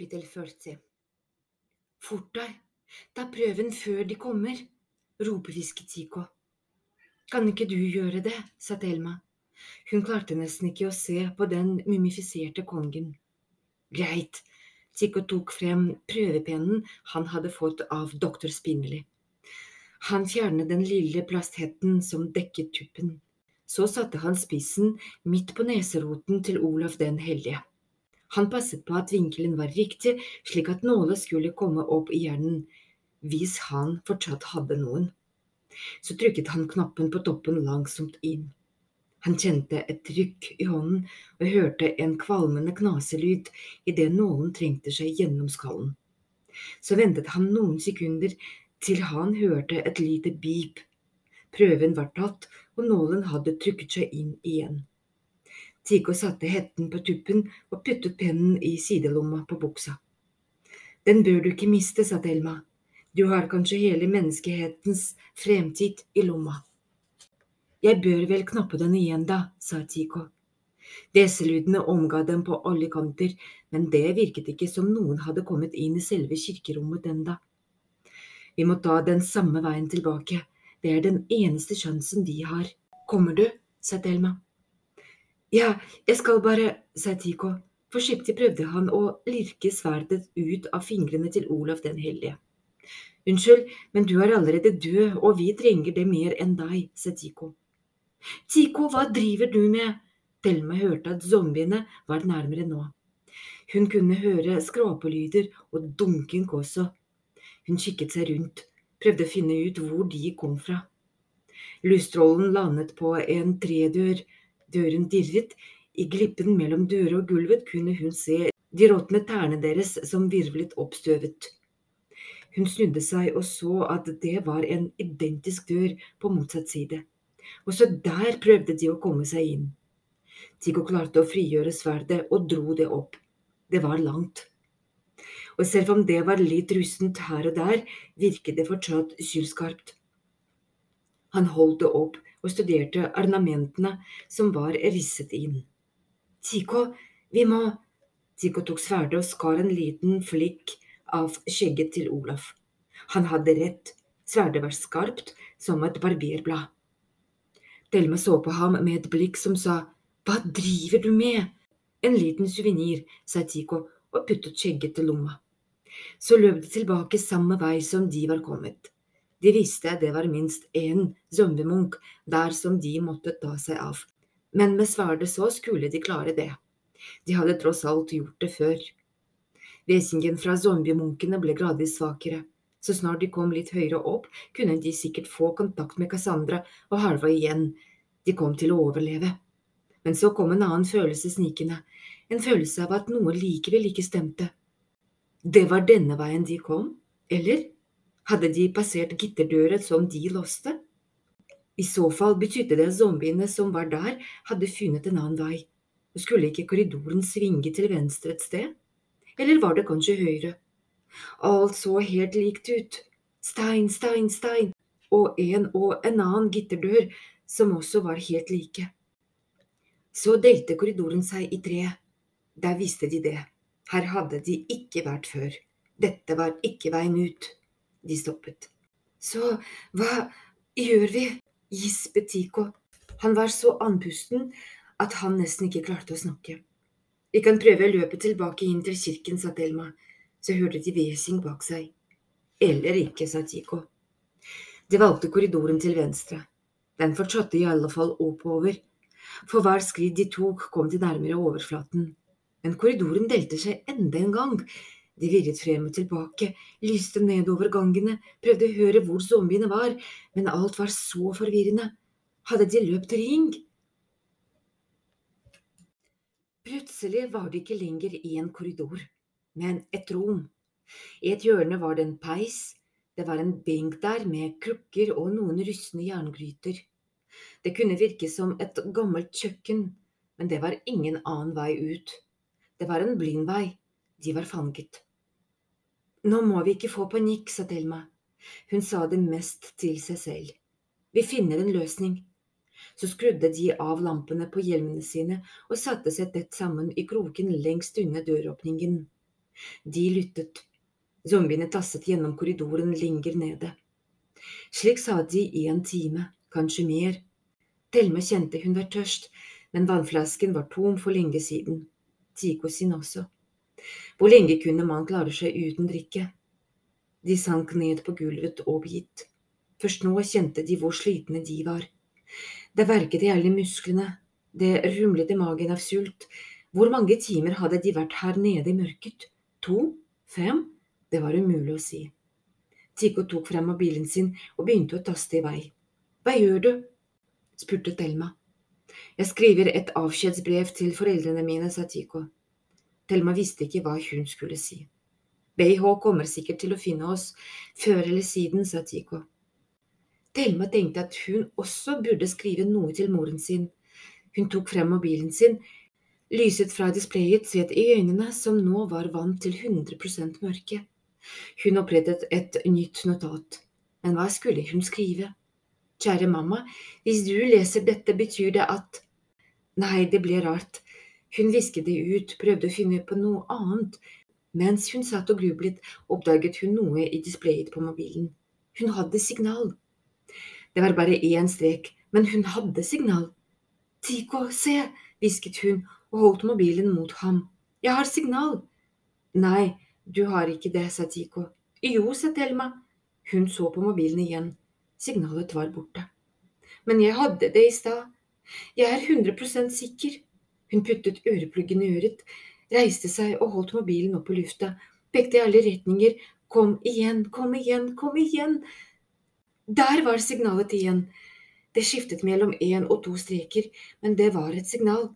Kapittel 40 Fort deg, ta prøven før de kommer, ropehvisket Tico. Kan ikke du gjøre det, sa Thelma. Hun klarte nesten ikke å se på den mumifiserte kongen. Greit, Tico tok frem prøvepennen han hadde fått av doktor Spinelli. Han fjernet den lille plasthetten som dekket tuppen. Så satte han spissen midt på neseroten til Olav den hellige. Han passet på at vinkelen var riktig, slik at nåla skulle komme opp i hjernen, hvis han fortsatt hadde noen. Så trykket han knappen på toppen langsomt inn. Han kjente et trykk i hånden og hørte en kvalmende knaselyd idet nålen trengte seg gjennom skallen. Så ventet han noen sekunder til han hørte et lite bip. Prøven var tatt, og nålen hadde trykket seg inn igjen. Tico satte hetten på tuppen og puttet pennen i sidelomma på buksa. Den bør du ikke miste, sa Thelma. Du har kanskje hele menneskehetens fremtid i lomma. Jeg bør vel knappe den igjen, da, sa Tico. Deselydene omga dem på alle kanter, men det virket ikke som noen hadde kommet inn i selve kirkerommet enda. Vi må ta den samme veien tilbake, det er den eneste sjansen vi har. Kommer du? sa Thelma. Ja, jeg skal bare, sa Tico. Forsiktig prøvde han å lirke sverdet ut av fingrene til Olav den hellige. Unnskyld, men du er allerede død, og vi trenger det mer enn deg, sa Tico. Tico, hva driver du med? Thelma hørte at zombiene var nærmere nå. Hun kunne høre skrapelyder og dunking også. Hun kikket seg rundt, prøvde å finne ut hvor de kom fra. Lystrollen landet på en tredør Døren dirret, i glippen mellom dører og gulvet kunne hun se de råtne tærne deres som virvlet oppstøvet. Hun snudde seg og så at det var en identisk dør på motsatt side. Også der prøvde de å komme seg inn. Tigo klarte å frigjøre sverdet og dro det opp. Det var langt. Og selv om det var litt rustent her og der, virket det fortsatt sylskarpt. Han holdt det opp og studerte ornamentene som var risset inn. Tico, vi må… Tico tok sverdet og skar en liten flikk av skjegget til Olaf. Han hadde rett, sverdet var skarpt som et barberblad. Thelma så på ham med et blikk som sa hva driver du med? En liten suvenir, sa Tico og puttet skjegget til lomma. Så løp de tilbake samme vei som de var kommet. De visste det var minst én zombiemunk der som de måtte ta seg av, men med sverdet så skulle de klare det. De hadde tross alt gjort det før. Hvesingen fra zombiemunkene ble gradvis svakere. Så snart de kom litt høyere opp, kunne de sikkert få kontakt med Cassandra og Halva igjen. De kom til å overleve. Men så kom en annen følelse snikende, en følelse av at noe likevel ikke stemte. Det var denne veien de kom, eller? Hadde de passert gitterdøren som de låste? I så fall betydde det at zombiene som var der, hadde funnet en annen vei. Skulle ikke korridoren svinge til venstre et sted? Eller var det kanskje høyre? Alt så helt likt ut. Stein, stein, stein, og en og en annen gitterdør som også var helt like. Så delte korridoren seg i tre. Der visste de det. Her hadde de ikke vært før. Dette var ikke veien ut. De stoppet. Så hva gjør vi? gispet Tico. Han var så andpusten at han nesten ikke klarte å snakke. Vi kan prøve å løpe tilbake inn til kirken, sa Thelma. Så hørte de hvesing bak seg. Eller ikke, sa Tico. De valgte korridoren til venstre. Den fortsatte i alle fall oppover. For hver skritt de tok, kom de nærmere overflaten. Men korridoren delte seg enda en gang. De virret frem og tilbake, lyste nedover gangene, prøvde å høre hvor zombiene var, men alt var så forvirrende. Hadde de løpt ring? Plutselig var det ikke lenger i en korridor, men et rom. I et hjørne var det en peis, det var en benk der med krukker og noen rustne jerngryter. Det kunne virke som et gammelt kjøkken, men det var ingen annen vei ut. Det var en blind vei, de var fanget. Nå må vi ikke få panikk, sa Thelma. Hun sa det mest til seg selv. Vi finner en løsning. Så skrudde de av lampene på hjelmene sine og satte seg tett sammen i kroken lengst unna døråpningen. De lyttet. Zombiene tasset gjennom korridoren lenger nede. Slik sa de i en time, kanskje mer. Thelma kjente hun var tørst, men vannflasken var tom for lenge siden. Tico sin også. Hvor lenge kunne man klare seg uten drikke? De sank ned på gulvet oppgitt. Først nå kjente de hvor slitne de var. Det verket i alle musklene, det rumlet i magen av sult. Hvor mange timer hadde de vært her nede i mørket? To? Fem? Det var umulig å si. Tico tok frem mobilen sin og begynte å taste i vei. Hva gjør du? spurte Thelma. Jeg skriver et avskjedsbrev til foreldrene mine, sa Tico. Thelma visste ikke hva hun skulle si. BH kommer sikkert til å finne oss før eller siden, sa Tico. Thelma tenkte at hun også burde skrive noe til moren sin. Hun tok frem mobilen sin, lyset fra displayet svet i øynene som nå var vant til 100% mørke. Hun opprettet et nytt notat. Men hva skulle hun skrive? Kjære mamma, hvis du leser dette, betyr det at… Nei, det ble rart. Hun visket det ut, prøvde å finne på noe annet. Mens hun satt og grublet, oppdaget hun noe i displayet på mobilen. Hun hadde signal. Det var bare én strek, men hun hadde signal. Tico, se, hvisket hun og holdt mobilen mot ham. Jeg har signal. Nei, du har ikke det, sa Tico. Jo, sa Thelma. Hun så på mobilen igjen. Signalet var borte. Men jeg hadde det i stad. Jeg er 100% sikker. Hun puttet ørepluggen i øret, reiste seg og holdt mobilen opp i lufta, pekte i alle retninger. Kom igjen, kom igjen, kom igjen! Der var signalet igjen. Det skiftet mellom én og to streker, men det var et signal.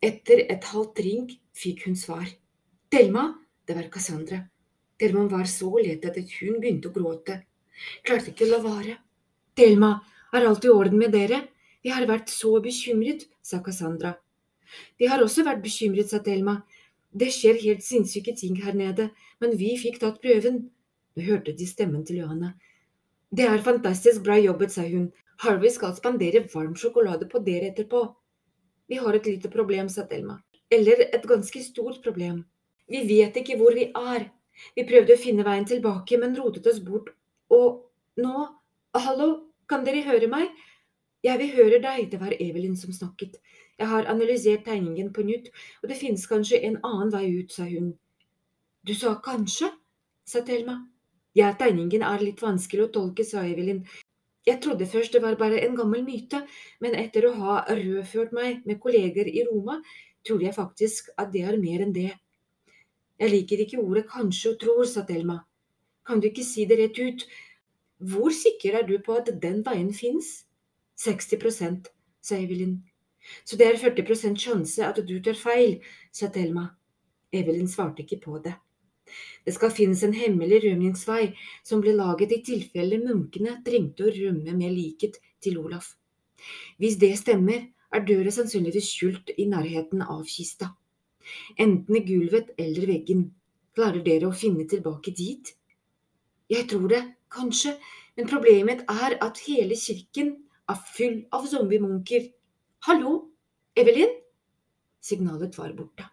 Etter et halvt ring fikk hun svar. Delma, det var Cassandra. Delma var så lettet at hun begynte å gråte. Klarte ikke å la være. Delma, er alt i orden med dere? Vi har vært så bekymret, sa Cassandra. Vi har også vært bekymret, sa Thelma. Det skjer helt sinnssyke ting her nede, men vi fikk tatt prøven. Nå hørte de stemmen til Johanna. Det er fantastisk bra jobbet, sa hun. Harvey skal spandere varm sjokolade på dere etterpå. Vi har et lite problem, sa Thelma. Eller et ganske stort problem. Vi vet ikke hvor vi er. Vi prøvde å finne veien tilbake, men rotet oss bort. Og nå… Hallo, kan dere høre meg? Ja, vi hører deg, det var Evelyn som snakket. Jeg har analysert tegningen på nytt, og det finnes kanskje en annen vei ut, sa hun. Du sa kanskje, sa Thelma. Ja, tegningen er litt vanskelig å tolke, sa Evelyn. Jeg trodde først det var bare en gammel myte, men etter å ha rødført meg med kolleger i Roma, tror jeg faktisk at det er mer enn det. Jeg liker ikke ordet kanskje og tror, sa Thelma. Kan du ikke si det rett ut? Hvor sikker er du på at den veien fins? 60% sa Evelyn. Så det er 40% sjanse at du tar feil, sa Thelma. Evelyn svarte ikke på det. Det skal finnes en hemmelig rømningsvei som ble laget i tilfelle munkene trengte å rømme med liket til Olaf. Hvis det stemmer, er døra sannsynligvis skjult i nærheten av kista enten i gulvet eller veggen. Klarer dere å finne tilbake dit? Jeg tror det, kanskje, men problemet er at hele kirken er full av zombiemunker. Hallo, Evelyn? Signalet var borte.